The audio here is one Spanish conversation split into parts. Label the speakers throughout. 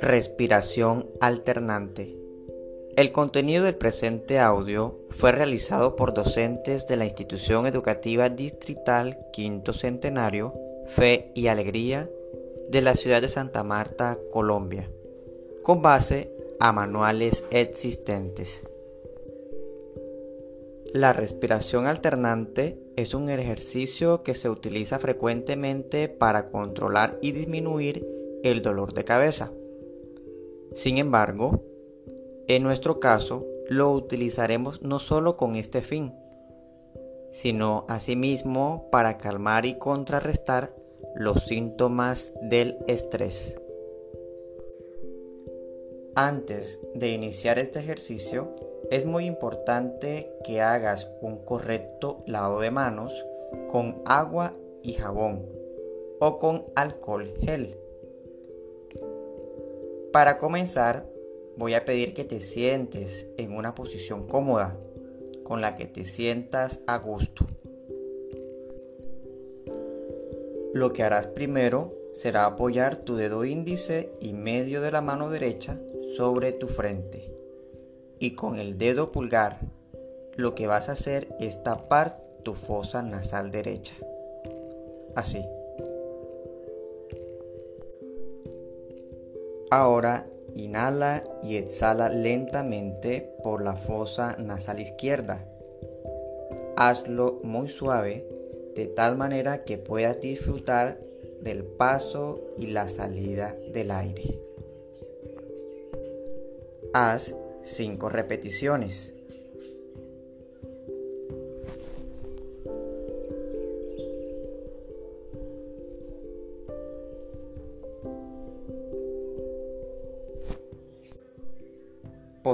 Speaker 1: Respiración alternante. El contenido del presente audio fue realizado por docentes de la institución educativa distrital Quinto Centenario, Fe y Alegría de la ciudad de Santa Marta, Colombia, con base a manuales existentes. La respiración alternante es un ejercicio que se utiliza frecuentemente para controlar y disminuir el dolor de cabeza. Sin embargo, en nuestro caso, lo utilizaremos no solo con este fin, sino asimismo para calmar y contrarrestar los síntomas del estrés. Antes de iniciar este ejercicio, es muy importante que hagas un correcto lavado de manos con agua y jabón o con alcohol gel para comenzar, voy a pedir que te sientes en una posición cómoda, con la que te sientas a gusto. Lo que harás primero será apoyar tu dedo índice y medio de la mano derecha sobre tu frente. Y con el dedo pulgar, lo que vas a hacer es tapar tu fosa nasal derecha. Así. Ahora inhala y exhala lentamente por la fosa nasal izquierda. Hazlo muy suave de tal manera que puedas disfrutar del paso y la salida del aire. Haz 5 repeticiones.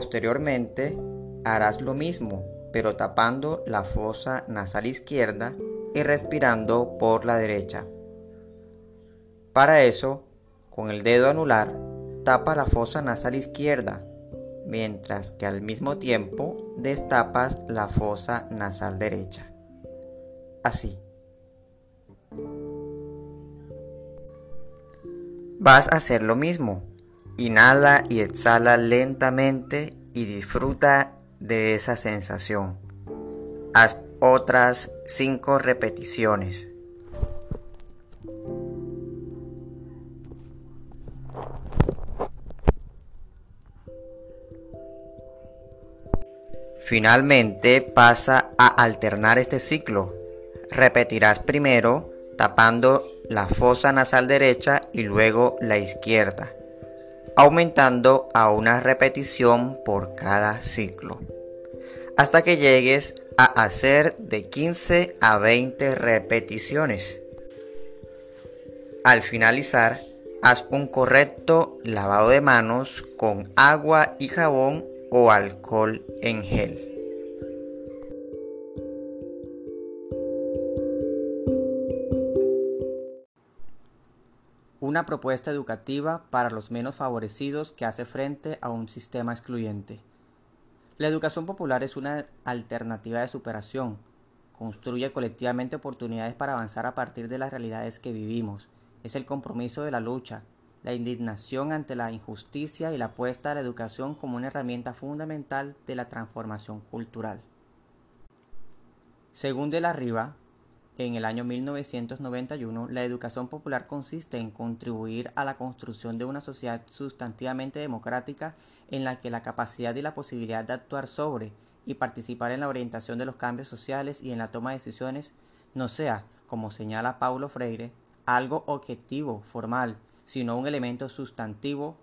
Speaker 1: Posteriormente, harás lo mismo, pero tapando la fosa nasal izquierda y respirando por la derecha. Para eso, con el dedo anular, tapa la fosa nasal izquierda, mientras que al mismo tiempo destapas la fosa nasal derecha. Así. Vas a hacer lo mismo, Inhala y exhala lentamente y disfruta de esa sensación. Haz otras 5 repeticiones. Finalmente pasa a alternar este ciclo. Repetirás primero tapando la fosa nasal derecha y luego la izquierda aumentando a una repetición por cada ciclo, hasta que llegues a hacer de 15 a 20 repeticiones. Al finalizar, haz un correcto lavado de manos con agua y jabón o alcohol en gel. Una propuesta educativa para los menos favorecidos que hace frente a un sistema excluyente. La educación popular es una alternativa de superación, construye colectivamente oportunidades para avanzar a partir de las realidades que vivimos, es el compromiso de la lucha, la indignación ante la injusticia y la apuesta a la educación como una herramienta fundamental de la transformación cultural. Según de la Riva, en el año 1991, la educación popular consiste en contribuir a la construcción de una sociedad sustantivamente democrática en la que la capacidad y la posibilidad de actuar sobre y participar en la orientación de los cambios sociales y en la toma de decisiones no sea, como señala Paulo Freire, algo objetivo, formal, sino un elemento sustantivo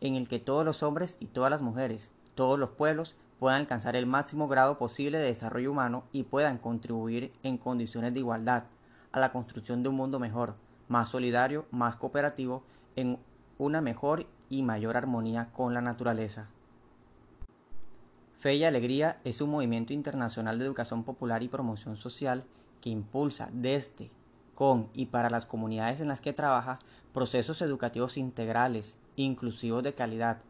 Speaker 1: en el que todos los hombres y todas las mujeres, todos los pueblos puedan alcanzar el máximo grado posible de desarrollo humano y puedan contribuir en condiciones de igualdad a la construcción de un mundo mejor, más solidario, más cooperativo, en una mejor y mayor armonía con la naturaleza. Fe y Alegría es un movimiento internacional de educación popular y promoción social que impulsa desde, con y para las comunidades en las que trabaja procesos educativos integrales, inclusivos de calidad,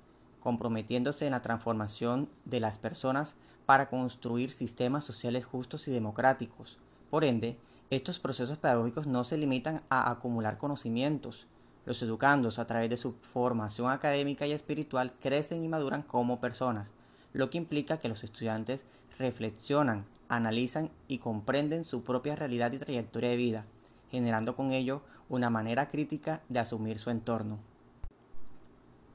Speaker 1: comprometiéndose en la transformación de las personas para construir sistemas sociales justos y democráticos. Por ende, estos procesos pedagógicos no se limitan a acumular conocimientos, Los educandos, a través de su formación académica y espiritual, crecen y maduran como personas, lo que implica que los estudiantes reflexionan, analizan y comprenden su propia realidad y trayectoria de vida, generando con ello una manera crítica de asumir su entorno.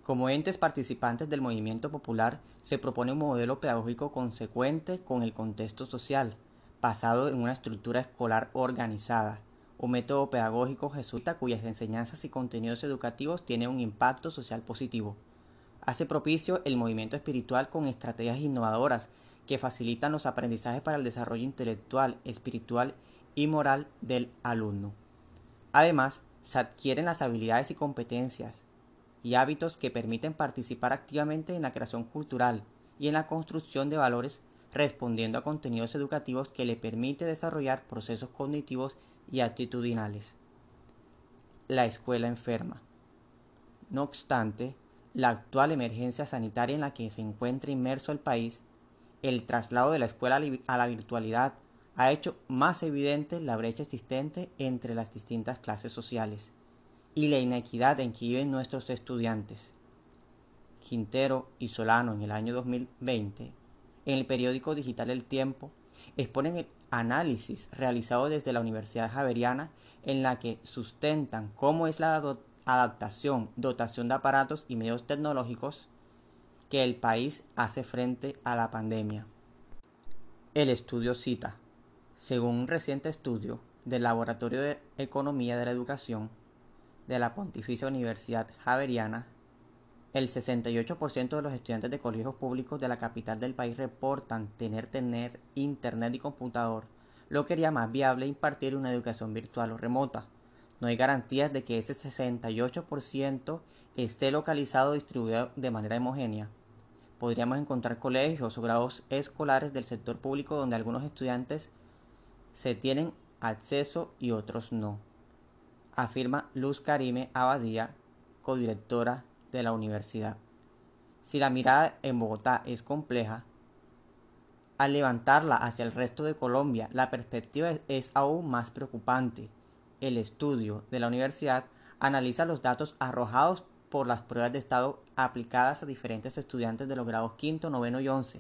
Speaker 1: Como entes participantes del movimiento popular, se propone un modelo pedagógico consecuente con el contexto social, basado en una estructura escolar organizada, un método pedagógico jesuita cuyas enseñanzas y contenidos educativos tienen un impacto social positivo. Hace propicio el movimiento espiritual con estrategias innovadoras que facilitan los aprendizajes para el desarrollo intelectual, espiritual y moral del alumno. Además, se adquieren las habilidades y competencias y hábitos que permiten participar activamente en la creación cultural y en la construcción de valores respondiendo a contenidos educativos que le permite desarrollar procesos cognitivos y actitudinales. La escuela enferma. No obstante, la actual emergencia sanitaria en la que se encuentra inmerso el país, el traslado de la escuela a la virtualidad ha hecho más evidente la brecha existente entre las distintas clases sociales y la inequidad en que viven nuestros estudiantes. Quintero y Solano en el año 2020 en el periódico digital El Tiempo, exponen el análisis realizado desde la Universidad Javeriana en la que sustentan cómo es la adaptación, dotación de aparatos y medios tecnológicos que el país hace frente a la pandemia. El estudio cita, según un reciente estudio del Laboratorio de Economía de la Educación de la Pontificia Universidad Javeriana, el 68% de los estudiantes de colegios públicos de la capital del país reportan tener, tener internet y computador, lo que haría más viable impartir una educación virtual o remota. No hay garantías de que ese 68% esté localizado o distribuido de manera homogénea. Podríamos encontrar colegios o grados escolares del sector público donde algunos estudiantes se tienen acceso y otros no, afirma Luz Karime Abadía, codirectora de la universidad. Si la mirada en Bogotá es compleja, al levantarla hacia el resto de Colombia, la perspectiva es aún más preocupante. El estudio de la universidad analiza los datos arrojados por las pruebas de estado aplicadas a diferentes estudiantes de los grados quinto, noveno y once.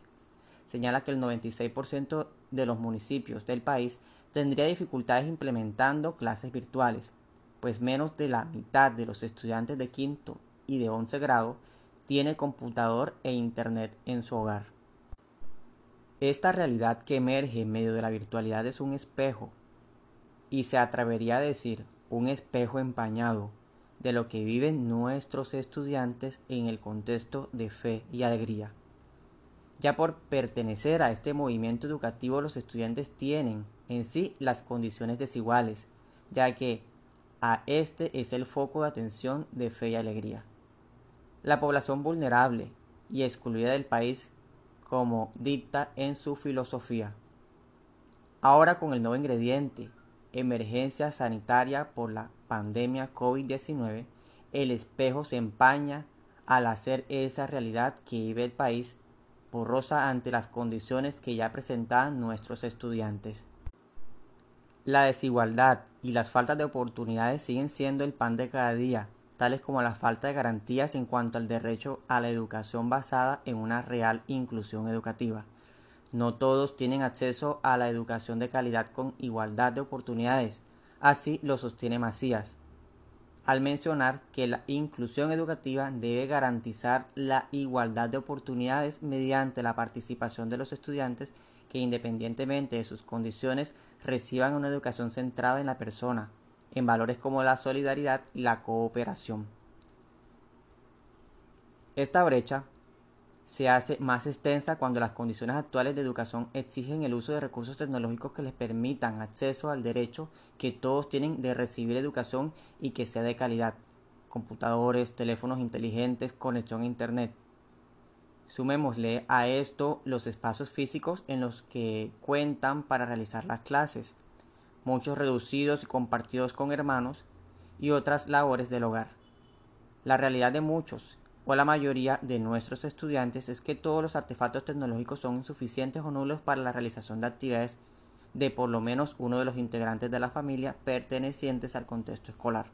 Speaker 1: Señala que el 96% de los municipios del país tendría dificultades implementando clases virtuales, pues menos de la mitad de los estudiantes de quinto y de 11 grado tiene computador e internet en su hogar. Esta realidad que emerge en medio de la virtualidad es un espejo, y se atrevería a decir un espejo empañado de lo que viven nuestros estudiantes en el contexto de fe y alegría. Ya por pertenecer a este movimiento educativo los estudiantes tienen en sí las condiciones desiguales, ya que a este es el foco de atención de fe y alegría la población vulnerable y excluida del país como dicta en su filosofía. Ahora con el nuevo ingrediente, emergencia sanitaria por la pandemia COVID-19, el espejo se empaña al hacer esa realidad que vive el país borrosa ante las condiciones que ya presentaban nuestros estudiantes. La desigualdad y las faltas de oportunidades siguen siendo el pan de cada día tales como la falta de garantías en cuanto al derecho a la educación basada en una real inclusión educativa. No todos tienen acceso a la educación de calidad con igualdad de oportunidades, así lo sostiene Macías, al mencionar que la inclusión educativa debe garantizar la igualdad de oportunidades mediante la participación de los estudiantes que independientemente de sus condiciones reciban una educación centrada en la persona, en valores como la solidaridad y la cooperación. Esta brecha se hace más extensa cuando las condiciones actuales de educación exigen el uso de recursos tecnológicos que les permitan acceso al derecho que todos tienen de recibir educación y que sea de calidad. Computadores, teléfonos inteligentes, conexión a Internet. Sumémosle a esto los espacios físicos en los que cuentan para realizar las clases muchos reducidos y compartidos con hermanos, y otras labores del hogar. La realidad de muchos, o la mayoría de nuestros estudiantes, es que todos los artefactos tecnológicos son insuficientes o nulos para la realización de actividades de por lo menos uno de los integrantes de la familia pertenecientes al contexto escolar.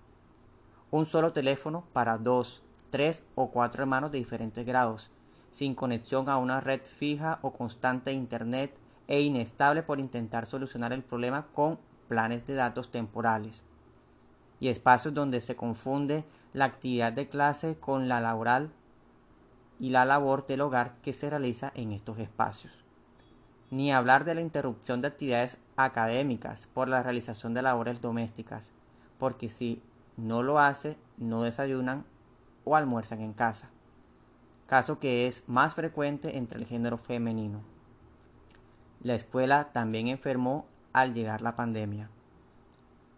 Speaker 1: un solo teléfono para dos, tres o cuatro hermanos de diferentes grados, sin conexión a una red fija o constante de Internet e inestable por intentar solucionar el problema con planes de datos temporales y espacios donde se confunde la actividad de clase con la laboral y la labor del hogar que se realiza en estos espacios. Ni hablar de la interrupción de actividades académicas por la realización de labores domésticas, porque si no lo hace, no desayunan o almuerzan en casa, caso que es más frecuente entre el género femenino. La escuela también enfermó al llegar la pandemia.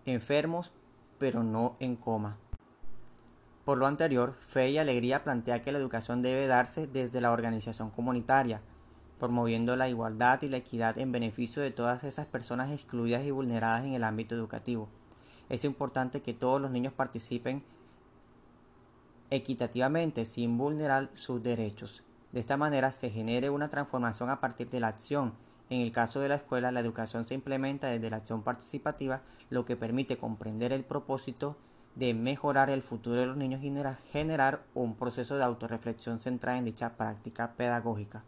Speaker 1: Enfermos, pero no en coma. Por lo anterior, Fe y Alegría plantea que la educación debe darse desde la organización comunitaria, promoviendo la igualdad y la equidad en beneficio de todas esas personas excluidas y vulneradas en el ámbito educativo. Es importante que todos los niños participen equitativamente sin vulnerar sus derechos. De esta manera se genere una transformación a partir de la acción. En el caso de la escuela, la educación se implementa desde la acción participativa, lo que permite comprender el propósito de mejorar el futuro de los niños y generar un proceso de autorreflexión centrada en dicha práctica pedagógica.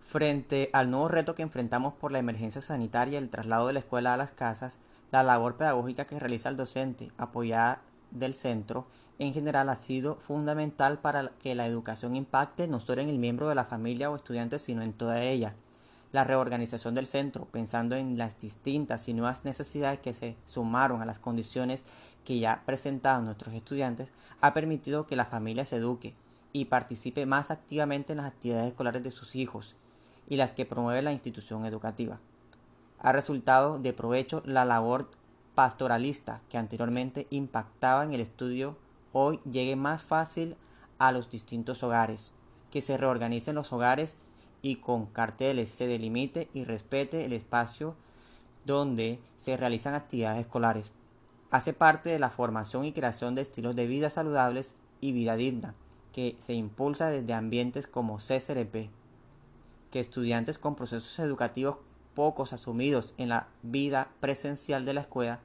Speaker 1: Frente al nuevo reto que enfrentamos por la emergencia sanitaria y el traslado de la escuela a las casas, la labor pedagógica que realiza el docente, apoyada del centro, en general ha sido fundamental para que la educación impacte no solo en el miembro de la familia o estudiante, sino en toda ella. La reorganización del centro, pensando en las distintas y nuevas necesidades que se sumaron a las condiciones que ya presentaban nuestros estudiantes, ha permitido que la familia se eduque y participe más activamente en las actividades escolares de sus hijos y las que promueve la institución educativa. Ha resultado de provecho la labor pastoralista que anteriormente impactaba en el estudio hoy llegue más fácil a los distintos hogares, que se reorganicen los hogares y con carteles se delimite y respete el espacio donde se realizan actividades escolares. Hace parte de la formación y creación de estilos de vida saludables y vida digna, que se impulsa desde ambientes como CCRP, que estudiantes con procesos educativos pocos asumidos en la vida presencial de la escuela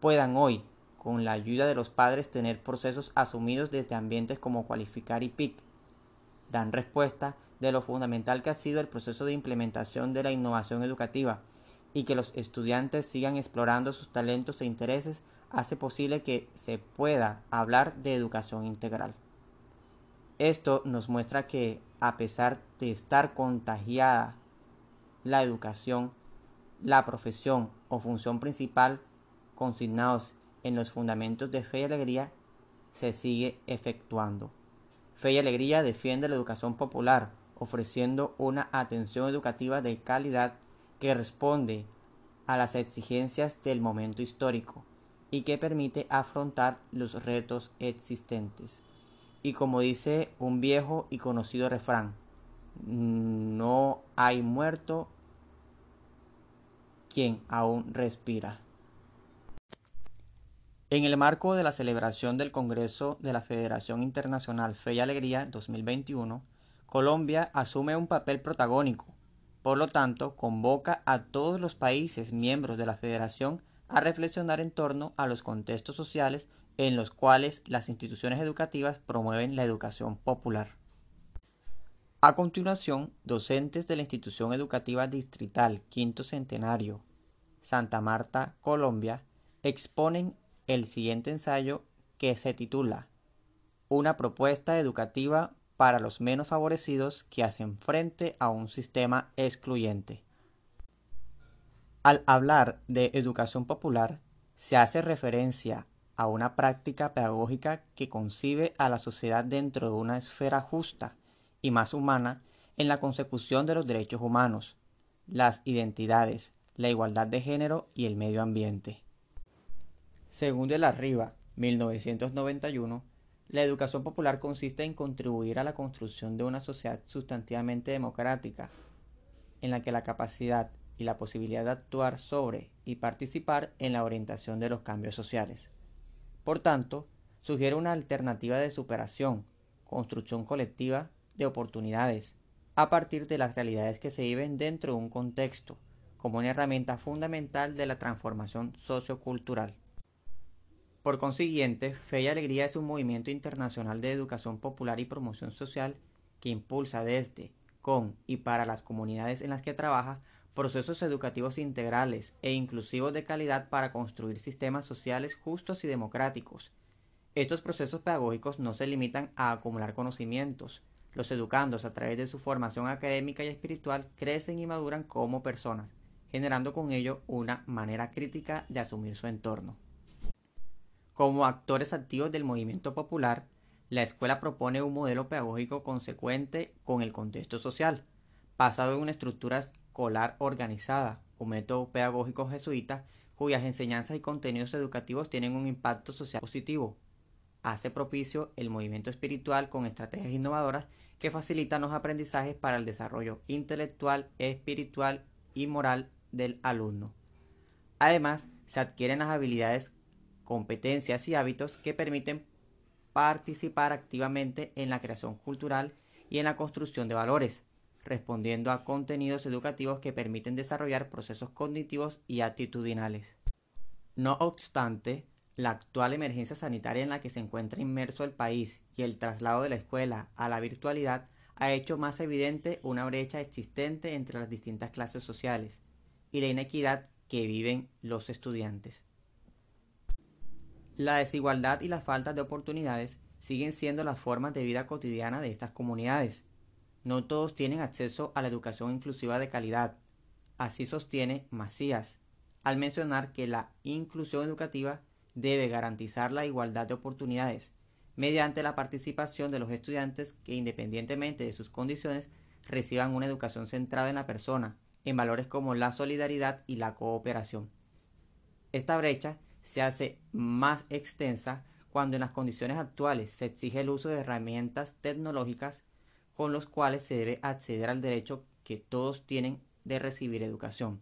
Speaker 1: puedan hoy, con la ayuda de los padres, tener procesos asumidos desde ambientes como Cualificar y PIC. Dan respuesta de lo fundamental que ha sido el proceso de implementación de la innovación educativa y que los estudiantes sigan explorando sus talentos e intereses hace posible que se pueda hablar de educación integral. Esto nos muestra que, a pesar de estar contagiada la educación, la profesión o función principal consignados en los fundamentos de fe y alegría se sigue efectuando. Fe y Alegría defiende la educación popular, ofreciendo una atención educativa de calidad que responde a las exigencias del momento histórico y que permite afrontar los retos existentes. Y como dice un viejo y conocido refrán, no hay muerto quien aún respira. En el marco de la celebración del Congreso de la Federación Internacional Fe y Alegría 2021, Colombia asume un papel protagónico. Por lo tanto, convoca a todos los países miembros de la Federación a reflexionar en torno a los contextos sociales en los cuales las instituciones educativas promueven la educación popular. A continuación, docentes de la institución educativa distrital Quinto Centenario, Santa Marta, Colombia, exponen el siguiente ensayo que se titula Una propuesta educativa para los menos favorecidos que hacen frente a un sistema excluyente. Al hablar de educación popular, se hace referencia a una práctica pedagógica que concibe a la sociedad dentro de una esfera justa y más humana en la consecución de los derechos humanos, las identidades, la igualdad de género y el medio ambiente. Según de la Riva, 1991, la educación popular consiste en contribuir a la construcción de una sociedad sustantivamente democrática, en la que la capacidad y la posibilidad de actuar sobre y participar en la orientación de los cambios sociales. Por tanto, sugiere una alternativa de superación, construcción colectiva de oportunidades, a partir de las realidades que se viven dentro de un contexto, como una herramienta fundamental de la transformación sociocultural. Por consiguiente, Fe y Alegría es un movimiento internacional de educación popular y promoción social que impulsa desde, con y para las comunidades en las que trabaja procesos educativos integrales e inclusivos de calidad para construir sistemas sociales justos y democráticos. Estos procesos pedagógicos no se limitan a acumular conocimientos. Los educandos, a través de su formación académica y espiritual, crecen y maduran como personas, generando con ello una manera crítica de asumir su entorno. Como actores activos del movimiento popular, la escuela propone un modelo pedagógico consecuente con el contexto social, basado en una estructura escolar organizada, un método pedagógico jesuita cuyas enseñanzas y contenidos educativos tienen un impacto social positivo. Hace propicio el movimiento espiritual con estrategias innovadoras que facilitan los aprendizajes para el desarrollo intelectual, espiritual y moral del alumno. Además, se adquieren las habilidades competencias y hábitos que permiten participar activamente en la creación cultural y en la construcción de valores, respondiendo a contenidos educativos que permiten desarrollar procesos cognitivos y actitudinales. No obstante, la actual emergencia sanitaria en la que se encuentra inmerso el país y el traslado de la escuela a la virtualidad ha hecho más evidente una brecha existente entre las distintas clases sociales y la inequidad que viven los estudiantes. La desigualdad y la falta de oportunidades siguen siendo las formas de vida cotidiana de estas comunidades. No todos tienen acceso a la educación inclusiva de calidad. Así sostiene Macías, al mencionar que la inclusión educativa debe garantizar la igualdad de oportunidades mediante la participación de los estudiantes que independientemente de sus condiciones reciban una educación centrada en la persona, en valores como la solidaridad y la cooperación. Esta brecha se hace más extensa cuando en las condiciones actuales se exige el uso de herramientas tecnológicas con los cuales se debe acceder al derecho que todos tienen de recibir educación,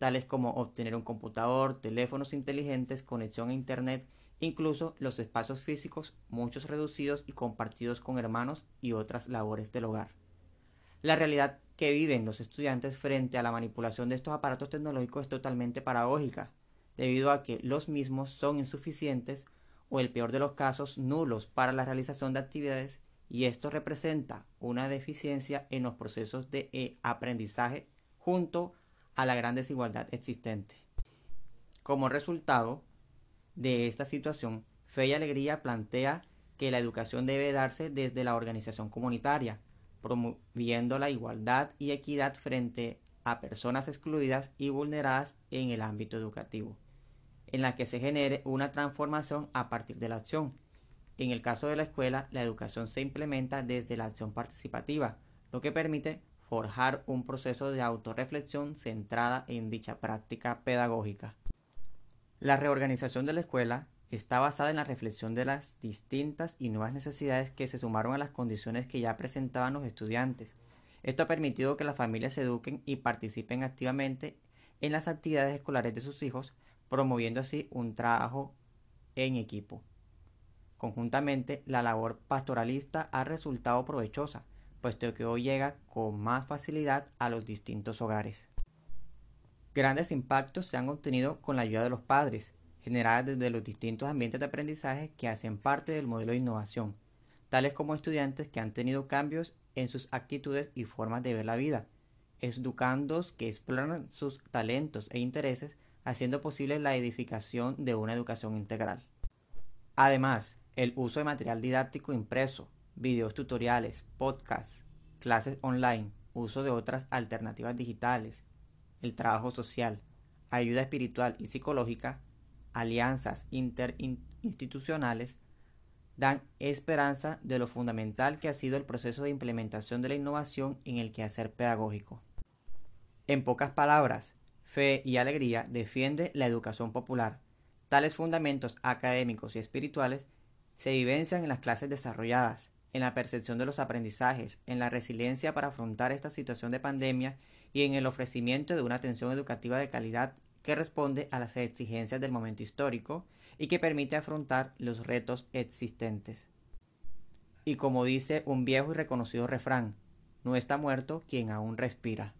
Speaker 1: tales como obtener un computador, teléfonos inteligentes, conexión a Internet, incluso los espacios físicos, muchos reducidos y compartidos con hermanos y otras labores del hogar. La realidad que viven los estudiantes frente a la manipulación de estos aparatos tecnológicos es totalmente paradójica debido a que los mismos son insuficientes o el peor de los casos nulos para la realización de actividades y esto representa una deficiencia en los procesos de eh, aprendizaje junto a la gran desigualdad existente. Como resultado de esta situación, Fe y Alegría plantea que la educación debe darse desde la organización comunitaria, promoviendo la igualdad y equidad frente a personas excluidas y vulneradas en el ámbito educativo en la que se genere una transformación a partir de la acción. En el caso de la escuela, la educación se implementa desde la acción participativa, lo que permite forjar un proceso de autorreflexión centrada en dicha práctica pedagógica. La reorganización de la escuela está basada en la reflexión de las distintas y nuevas necesidades que se sumaron a las condiciones que ya presentaban los estudiantes. Esto ha permitido que las familias se eduquen y participen activamente en las actividades escolares de sus hijos, promoviendo así un trabajo en equipo. Conjuntamente, la labor pastoralista ha resultado provechosa, puesto que hoy llega con más facilidad a los distintos hogares. Grandes impactos se han obtenido con la ayuda de los padres, generadas desde los distintos ambientes de aprendizaje que hacen parte del modelo de innovación, tales como estudiantes que han tenido cambios en sus actitudes y formas de ver la vida, educandos que exploran sus talentos e intereses haciendo posible la edificación de una educación integral. Además, el uso de material didáctico impreso, videos tutoriales, podcasts, clases online, uso de otras alternativas digitales, el trabajo social, ayuda espiritual y psicológica, alianzas interinstitucionales, dan esperanza de lo fundamental que ha sido el proceso de implementación de la innovación en el quehacer pedagógico. En pocas palabras, Fe y Alegría defiende la educación popular. Tales fundamentos académicos y espirituales se vivencian en las clases desarrolladas, en la percepción de los aprendizajes, en la resiliencia para afrontar esta situación de pandemia y en el ofrecimiento de una atención educativa de calidad que responde a las exigencias del momento histórico y que permite afrontar los retos existentes. Y como dice un viejo y reconocido refrán, no está muerto quien aún respira.